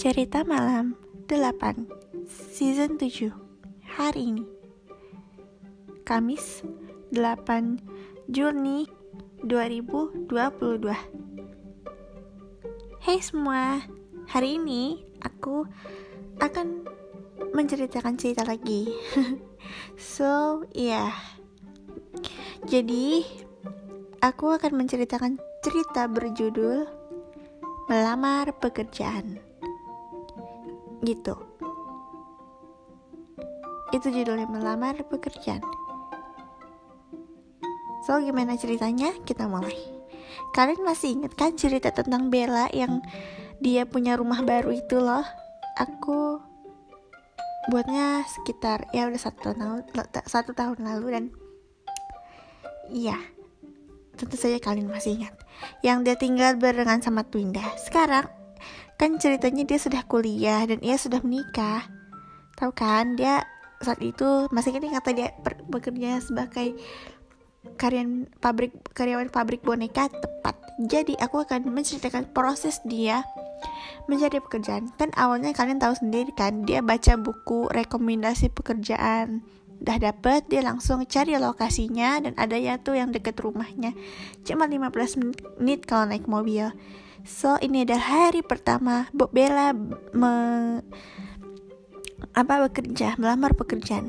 Cerita Malam 8 Season 7 Hari ini. Kamis 8 Juni 2022 Hai semua Hari ini aku akan menceritakan cerita lagi. So, iya. Yeah. Jadi, aku akan menceritakan cerita berjudul Melamar Pekerjaan gitu. Itu judulnya melamar pekerjaan. So gimana ceritanya? Kita mulai. Kalian masih inget kan cerita tentang Bella yang dia punya rumah baru itu loh? Aku buatnya sekitar ya udah satu tahun satu tahun lalu dan iya tentu saja kalian masih ingat. Yang dia tinggal barengan sama Twinda. Sekarang kan ceritanya dia sudah kuliah dan ia sudah menikah. Tahu kan dia saat itu masih ini kata dia bekerja sebagai karyawan pabrik karyawan pabrik boneka tepat. Jadi aku akan menceritakan proses dia mencari pekerjaan. Kan awalnya kalian tahu sendiri kan dia baca buku rekomendasi pekerjaan udah dapet dia langsung cari lokasinya dan ada ya tuh yang deket rumahnya cuma 15 menit kalau naik mobil So ini adalah hari pertama Bu Bella me, apa bekerja, melamar pekerjaan.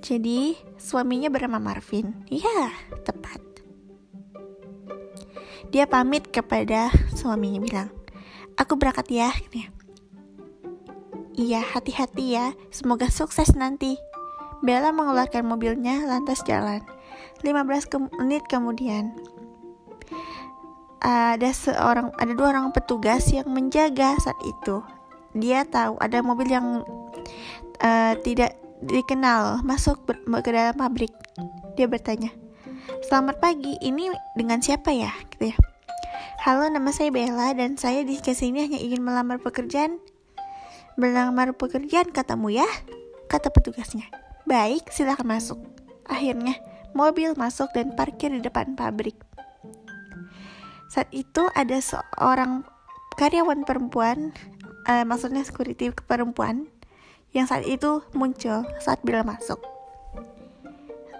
Jadi suaminya bernama Marvin. Ya, tepat. Dia pamit kepada suaminya bilang, "Aku berangkat ya." Iya, hati-hati ya. Semoga sukses nanti. Bella mengeluarkan mobilnya lantas jalan. 15 ke menit kemudian, ada seorang ada dua orang petugas yang menjaga saat itu. Dia tahu ada mobil yang uh, tidak dikenal masuk ke dalam pabrik. Dia bertanya, "Selamat pagi, ini dengan siapa ya?" gitu ya. Halo, nama saya Bella dan saya di sini hanya ingin melamar pekerjaan. Melamar pekerjaan katamu ya? Kata petugasnya. Baik, silahkan masuk. Akhirnya, mobil masuk dan parkir di depan pabrik. Saat itu ada seorang karyawan perempuan, uh, maksudnya security perempuan, yang saat itu muncul saat Bila masuk.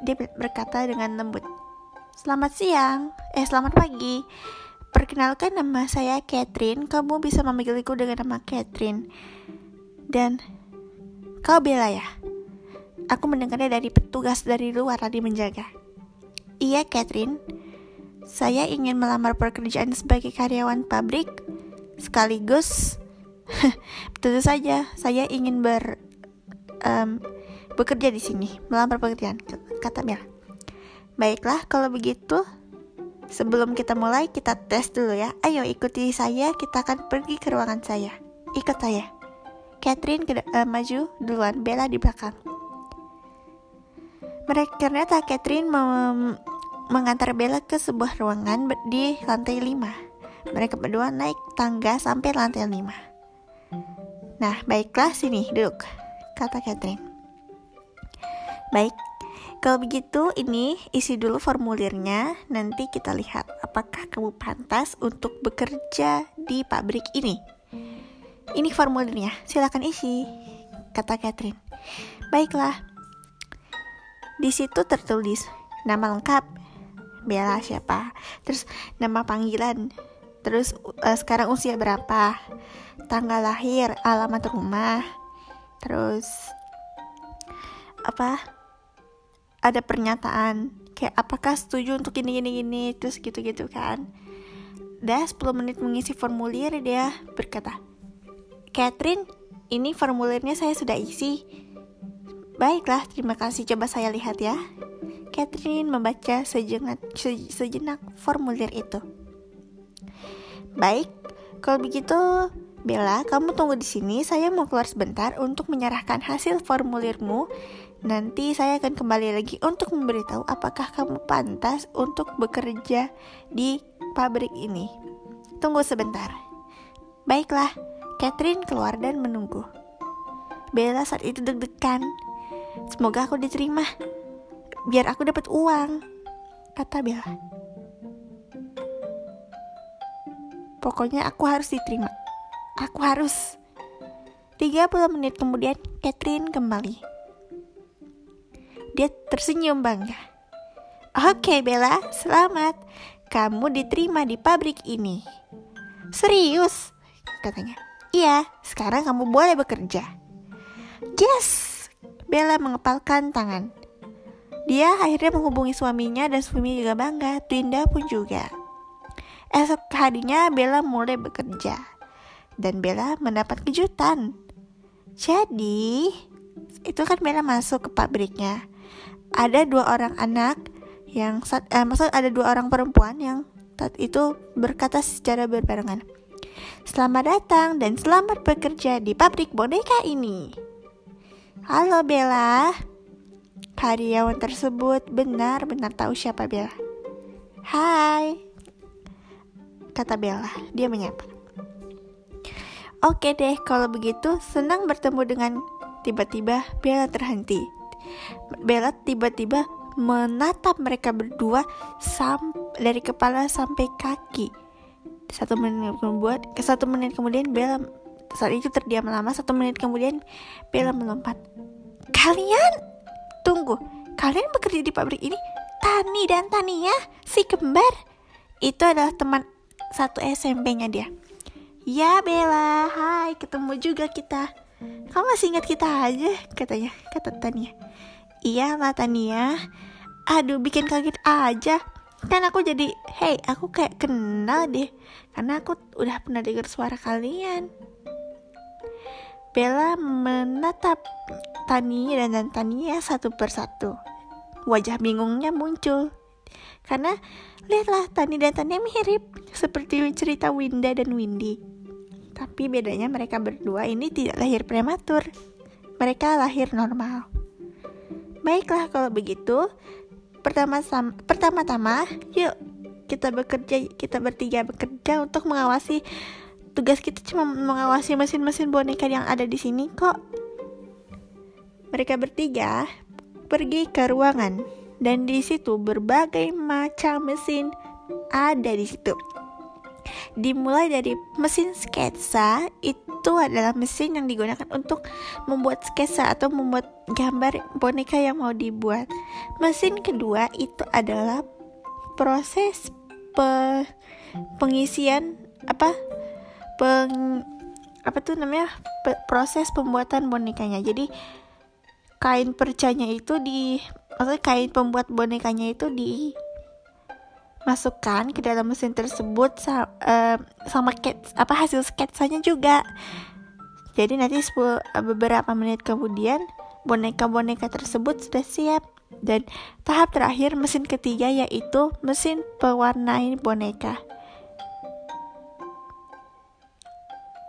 Dia berkata dengan lembut, Selamat siang, eh selamat pagi. Perkenalkan nama saya Catherine, kamu bisa memanggilku dengan nama Catherine. Dan kau Bella ya? Aku mendengarnya dari petugas dari luar tadi menjaga. Iya, Catherine. Saya ingin melamar pekerjaan sebagai karyawan pabrik sekaligus tentu saja saya ingin ber um, bekerja di sini melamar pekerjaan kata Mel. Baiklah kalau begitu sebelum kita mulai kita tes dulu ya. Ayo ikuti saya kita akan pergi ke ruangan saya. Ikut saya. Catherine uh, maju duluan, Bella di belakang. Mereka ternyata Catherine mem mengantar Bella ke sebuah ruangan di lantai 5. Mereka berdua naik tangga sampai lantai 5. Nah, baiklah sini, duduk, kata Catherine. Baik, kalau begitu ini isi dulu formulirnya, nanti kita lihat apakah kamu pantas untuk bekerja di pabrik ini. Ini formulirnya, silakan isi, kata Catherine. Baiklah, di situ tertulis nama lengkap, Bella siapa terus nama panggilan terus uh, sekarang usia berapa tanggal lahir alamat rumah terus apa ada pernyataan kayak apakah setuju untuk ini gini gini terus gitu gitu kan. Dah 10 menit mengisi formulir dia berkata Catherine ini formulirnya saya sudah isi baiklah terima kasih coba saya lihat ya Catherine membaca sejenak, sejenak formulir itu. Baik, kalau begitu Bella, kamu tunggu di sini. Saya mau keluar sebentar untuk menyerahkan hasil formulirmu. Nanti saya akan kembali lagi untuk memberitahu apakah kamu pantas untuk bekerja di pabrik ini. Tunggu sebentar. Baiklah, Catherine keluar dan menunggu. Bella saat itu deg-degan. Semoga aku diterima biar aku dapat uang kata Bella pokoknya aku harus diterima aku harus 30 menit kemudian, Catherine kembali. Dia tersenyum bangga. Oke Bella, selamat. Kamu diterima di pabrik ini. Serius? Katanya. Iya, sekarang kamu boleh bekerja. Yes! Bella mengepalkan tangan. Dia akhirnya menghubungi suaminya dan suaminya juga bangga. Twinda pun juga. Esok harinya Bella mulai bekerja. Dan Bella mendapat kejutan. Jadi, itu kan Bella masuk ke pabriknya. Ada dua orang anak yang saat, eh, maksud ada dua orang perempuan yang saat itu berkata secara berbarengan. Selamat datang dan selamat bekerja di pabrik boneka ini. Halo Bella. Karyawan tersebut benar-benar tahu siapa Bella. Hai. Kata Bella, dia menyapa. Oke deh, kalau begitu senang bertemu dengan tiba-tiba Bella terhenti. Bella tiba-tiba menatap mereka berdua sam dari kepala sampai kaki satu menit kemudian ke satu menit kemudian Bella saat itu terdiam lama. Satu menit kemudian Bella melompat. Kalian tunggu. Kalian bekerja di pabrik ini? Tani dan Tania si kembar. Itu adalah teman satu SMP-nya dia. Ya Bella. Hai ketemu juga kita. Kamu masih ingat kita aja katanya kata Tania iya lah Tania aduh bikin kaget aja kan aku jadi hey aku kayak kenal deh. Karena aku udah pernah dengar suara kalian. Bella menatap Tania dan Tania satu persatu. Wajah bingungnya muncul. Karena lihatlah Tani dan Tania mirip seperti cerita Winda dan Windy. Tapi bedanya mereka berdua ini tidak lahir prematur. Mereka lahir normal. Baiklah kalau begitu pertama pertama-tama yuk kita bekerja kita bertiga bekerja untuk mengawasi tugas kita cuma mengawasi mesin-mesin boneka yang ada di sini kok. Mereka bertiga pergi ke ruangan dan di situ berbagai macam mesin ada di situ. Dimulai dari mesin sketsa itu adalah mesin yang digunakan untuk membuat sketsa atau membuat gambar boneka yang mau dibuat. Mesin kedua itu adalah proses pe pengisian apa peng apa tuh namanya pe proses pembuatan bonekanya. Jadi kain percanya itu di maksudnya kain pembuat bonekanya itu di masukkan ke dalam mesin tersebut sa uh, sama sketch, apa hasil sketsanya juga. Jadi nanti 10, beberapa menit kemudian boneka-boneka tersebut sudah siap dan tahap terakhir mesin ketiga yaitu mesin pewarnai boneka.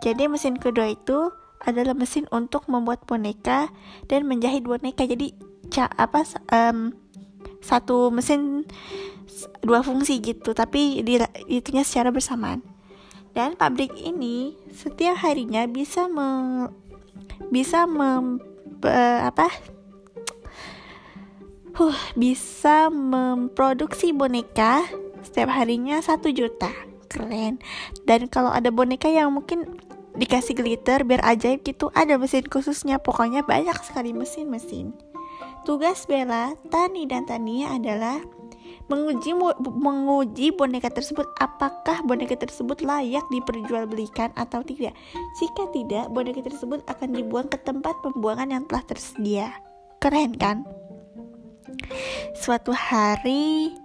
Jadi mesin kedua itu adalah mesin untuk membuat boneka dan menjahit boneka. Jadi apa um, satu mesin dua fungsi gitu tapi di, itunya secara bersamaan. Dan pabrik ini setiap harinya bisa me, bisa mem, apa? Huh, bisa memproduksi boneka setiap harinya satu juta. Keren. Dan kalau ada boneka yang mungkin dikasih glitter biar ajaib gitu ada mesin khususnya. Pokoknya banyak sekali mesin-mesin tugas Bella, Tani dan Tania adalah menguji menguji boneka tersebut apakah boneka tersebut layak diperjualbelikan atau tidak. Jika tidak, boneka tersebut akan dibuang ke tempat pembuangan yang telah tersedia. Keren kan? Suatu hari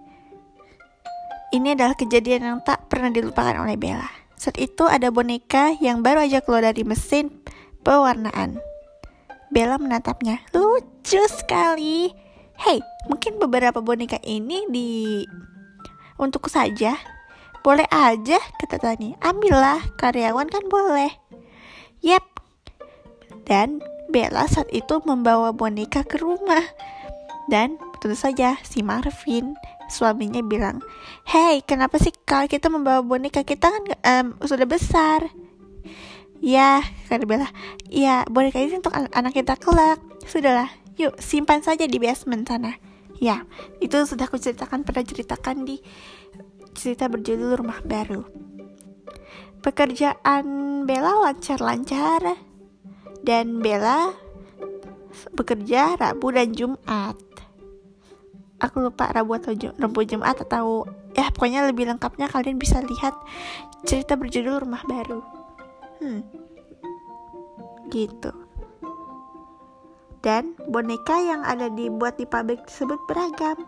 ini adalah kejadian yang tak pernah dilupakan oleh Bella. Saat itu ada boneka yang baru aja keluar dari mesin pewarnaan. Bella menatapnya. Lucu sekali. Hey, mungkin beberapa boneka ini di untuk saja. Boleh aja, kata Tani. Ambillah, karyawan kan boleh. Yep. Dan Bella saat itu membawa boneka ke rumah. Dan tentu saja si Marvin suaminya bilang, Hey, kenapa sih kalau kita membawa boneka kita kan um, sudah besar? Ya, kata Bella. Ya, boneka ini untuk anak kita kelak. Sudahlah, Yuk, simpan saja di basement sana. Ya, itu sudah aku ceritakan pernah ceritakan di cerita berjudul Rumah Baru. Pekerjaan Bella lancar-lancar. dan Bella bekerja Rabu dan Jumat aku lupa Rabu atau Jum Rabu Jumat atau ya pokoknya lebih lengkapnya kalian bisa lihat cerita berjudul Rumah Baru hmm. gitu dan boneka yang ada dibuat di pabrik tersebut beragam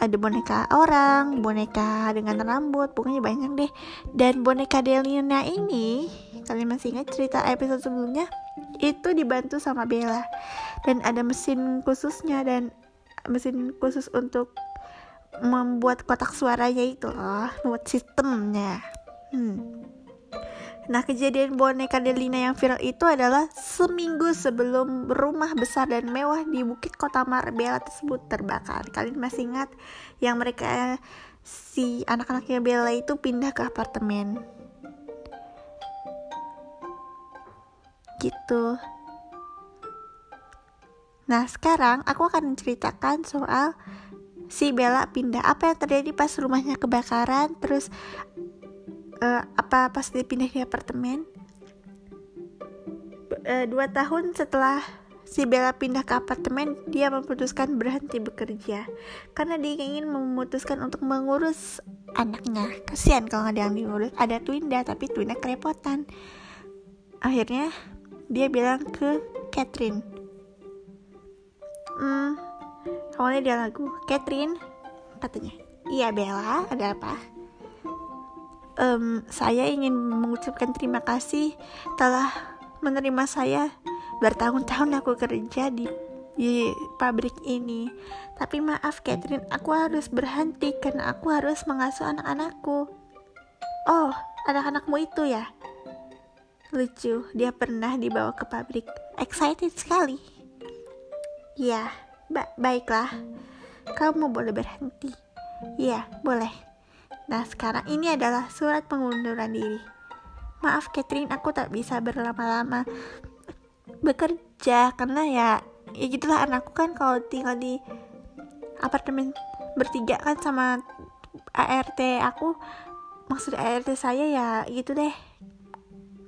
ada boneka orang, boneka dengan rambut, pokoknya banyak deh. Dan boneka Delina ini, kalian masih ingat cerita episode sebelumnya? Itu dibantu sama Bella. Dan ada mesin khususnya dan mesin khusus untuk membuat kotak suaranya itu loh, buat sistemnya. Hmm. Nah, kejadian boneka Delina yang viral itu adalah seminggu sebelum rumah besar dan mewah di Bukit Kota Marbella tersebut terbakar. Kalian masih ingat yang mereka si anak-anaknya Bella itu pindah ke apartemen. Gitu. Nah, sekarang aku akan menceritakan soal si Bella pindah. Apa yang terjadi pas rumahnya kebakaran, terus uh, apa pas dia pindah di apartemen uh, dua tahun setelah si Bella pindah ke apartemen dia memutuskan berhenti bekerja. Karena dia ingin memutuskan untuk mengurus anaknya. Kasihan kalau ada yang diurus. Ada Twinda tapi Twinda kerepotan. Akhirnya dia bilang ke Catherine. Hmm awalnya dia lagu. Catherine katanya. Iya Bella. Ada apa um, saya ingin mengucapkan terima kasih telah menerima saya bertahun-tahun aku kerja di di pabrik ini. Tapi maaf Catherine, aku harus berhenti karena aku harus mengasuh anak-anakku. Oh, anak-anakmu itu ya? Lucu, dia pernah dibawa ke pabrik. Excited sekali. Ya, ba baiklah. Kamu boleh berhenti. Ya, boleh. Nah, sekarang ini adalah surat pengunduran diri. Maaf Catherine, aku tak bisa berlama-lama bekerja karena ya ya gitulah anakku kan kalau tinggal di apartemen bertiga kan sama ART aku maksud ART saya ya gitu deh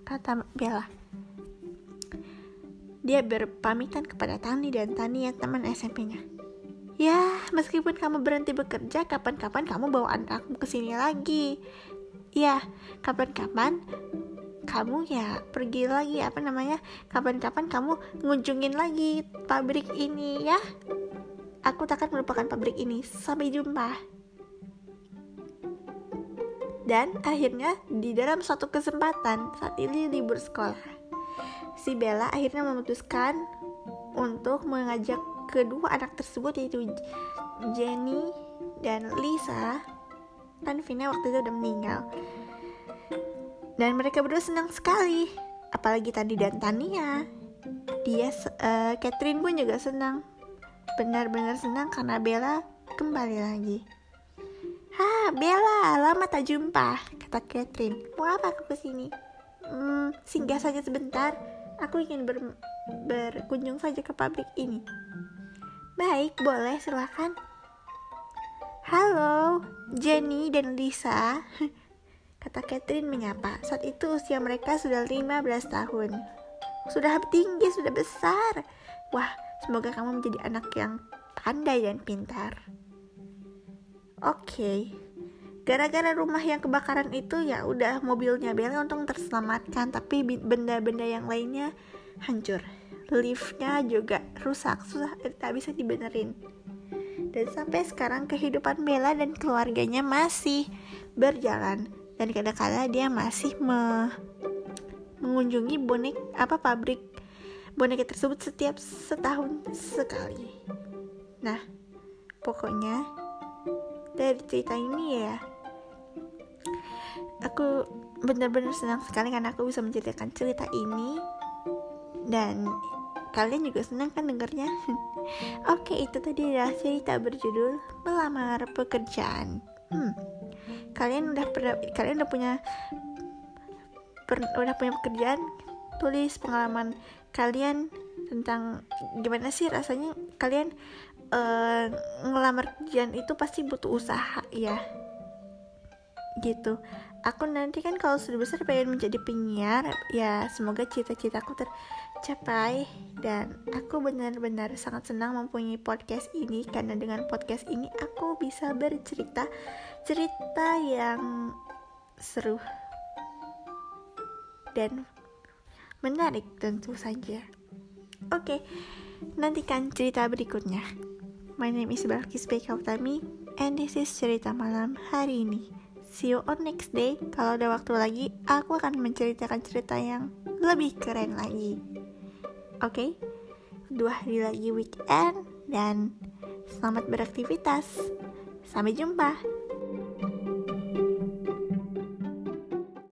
kata Bella dia berpamitan kepada Tani dan Tani yang teman SMP-nya Ya, meskipun kamu berhenti bekerja, kapan-kapan kamu bawa anakmu ke sini lagi. Ya, kapan-kapan kamu ya pergi lagi apa namanya? Kapan-kapan kamu ngunjungin lagi pabrik ini ya. Aku takkan melupakan pabrik ini. Sampai jumpa. Dan akhirnya di dalam suatu kesempatan saat ini libur sekolah, si Bella akhirnya memutuskan untuk mengajak kedua anak tersebut yaitu Jenny dan Lisa kan Vina waktu itu udah meninggal dan mereka berdua senang sekali apalagi tadi dan Tania dia uh, Catherine pun juga senang benar-benar senang karena Bella kembali lagi Ha, Bella, lama tak jumpa, kata Catherine. Mau apa aku ke sini? Hmm, singgah saja sebentar. Aku ingin ber berkunjung saja ke pabrik ini. Baik, boleh silahkan. Halo, Jenny dan Lisa. Kata Catherine menyapa. Saat itu usia mereka sudah 15 tahun. Sudah tinggi, sudah besar. Wah, semoga kamu menjadi anak yang pandai dan pintar. Oke. Gara-gara rumah yang kebakaran itu ya udah mobilnya Bella untung terselamatkan, tapi benda-benda yang lainnya hancur liftnya juga rusak susah tak bisa dibenerin. Dan sampai sekarang kehidupan Bella dan keluarganya masih berjalan. Dan kadang-kadang dia masih me mengunjungi bonek apa pabrik boneka tersebut setiap setahun sekali. Nah pokoknya dari cerita ini ya aku benar-benar senang sekali karena aku bisa menceritakan cerita ini. Dan Kalian juga senang kan dengarnya? Oke, itu tadi adalah cerita berjudul Melamar Pekerjaan. Hmm. Kalian udah pernah kalian udah punya per, udah punya pekerjaan? Tulis pengalaman kalian tentang gimana sih rasanya kalian uh, ngelamar kerjaan itu pasti butuh usaha ya gitu aku nanti kan kalau sudah besar pengen menjadi penyiar ya semoga cita-citaku tercapai. Dan aku benar-benar sangat senang mempunyai podcast ini karena dengan podcast ini aku bisa bercerita cerita yang seru dan menarik tentu saja. Oke nantikan cerita berikutnya. My name is Balkis Bekautami and this is cerita malam hari ini. See you on next day. Kalau ada waktu lagi, aku akan menceritakan cerita yang lebih keren lagi. Oke, okay? dua hari lagi weekend dan selamat beraktivitas. Sampai jumpa.